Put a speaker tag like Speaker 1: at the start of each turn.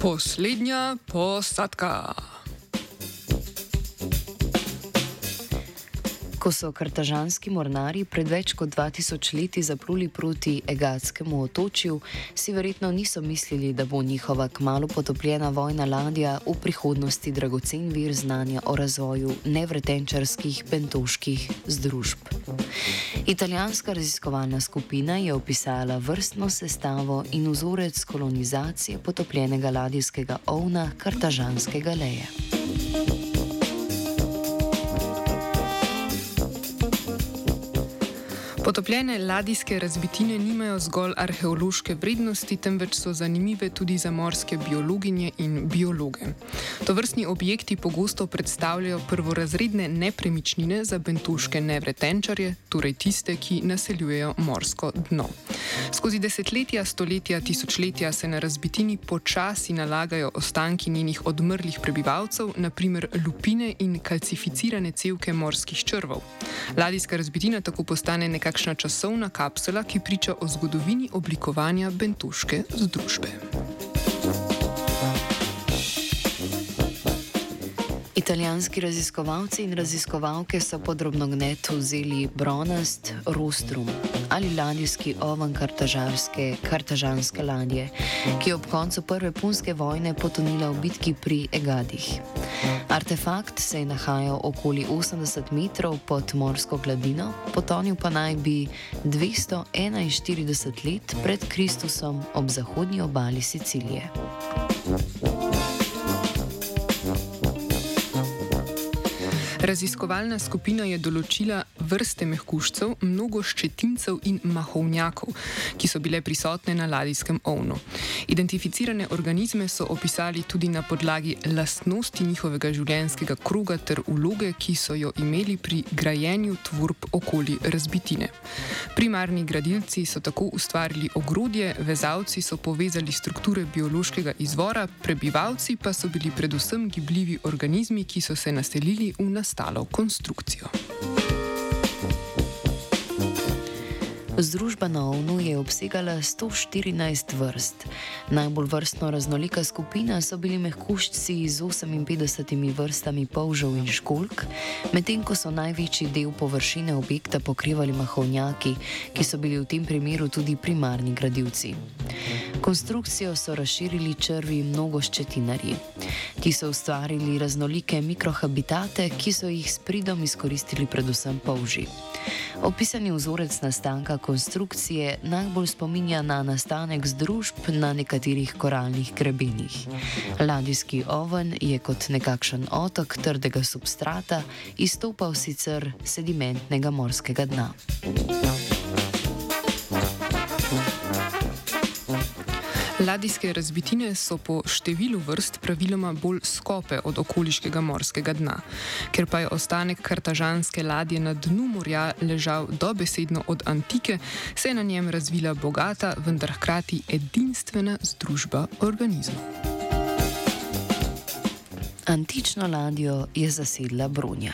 Speaker 1: Poslednia posadka.
Speaker 2: Ko so kartažanski mornari pred več kot 2000 leti zapluli proti Egatskemu otočju, si verjetno niso mislili, da bo njihova kmalo potopljena vojna ladja v prihodnosti dragocen vir znanja o razvoju nevretenčarskih bentoških združb. Italijanska raziskovalna skupina je opisala vrstno sestavo in vzorec kolonizacije potopljenega ladijskega ovna kartažanskega leja.
Speaker 1: Potopljene ladijske razbitine nimajo zgolj arheološke vrednosti, temveč so zanimive tudi za morske biologinje in biologe. To vrstni objekti pogosto predstavljajo prvorazredne nepremičnine za bentuške nevretenčarje, torej tiste, ki naseljujejo morsko dno. Skozi desetletja, stoletja, tisočletja se na razbitini počasi nalagajo ostanki njenih odmrlih prebivalcev, naprimer lupine in kalcificirane cevke morskih črvov. Ladijska razbitina tako postane nekakšna časovna kapsula, ki priča o zgodovini oblikovanja bentuške združbe.
Speaker 2: Italijanski raziskovalci in raziskovalke so podrobno gnet vzeli bronast rostrum ali ladijski oven kartažanske ladje, ki je ob koncu prve punske vojne potonila v bitki pri Egadih. Artefakt se je nahajal okoli 80 metrov pod morsko gladino, potonil pa naj bi 241 let pred Kristusom ob zahodnji obali Sicilije.
Speaker 1: Raziskovalna skupina je določila vrste mehkužcev, mnogo ščetincev in mahovnjakov, ki so bile prisotne na ladijskem ovnu. Identificirane organizme so opisali tudi na podlagi lastnosti njihovega življenjskega kroga ter uloge, ki so jo imeli pri grajenju tvorb okoli razbitine. Primarni gradilci so tako ustvarili ogrodje, vezalci so povezali strukture biološkega izvora, prebivalci pa so bili predvsem gibljivi organizmi, ki so se naselili v nas nastalo konstrukcijo.
Speaker 2: Združba na OVNU je obsegala 114 vrst. Najbolj vrstno raznolika skupina so bili mehkuščci z 58 vrstami polžev in školk, medtem ko so največji del površine objekta pokrivali mahovnjaki, ki so bili v tem primeru tudi primarni gradivci. Konstrukcijo so razširili črvi mnogoščetinarji. Ti so ustvarili raznolike mikrohabitate, ki so jih s pridom izkoristili predvsem polži. Opisani vzorec nastanka konstrukcije najbolj spominja na nastanek združb na nekaterih koralnih grebenih. Ladijski oven je kot nekakšen otok trdega substrata izstopal sicer sedimentnega morskega dna.
Speaker 1: Ladijske razbitine so po številu vrst praviloma bolj skope od okoliškega morskega dna. Ker pa je ostanek kartažanske ladje na dnu morja ležal dobesedno od antike, se je na njem razvila bogata, vendar hkrati edinstvena združba organizmov.
Speaker 2: Antično ladjo je zasedla Brunja.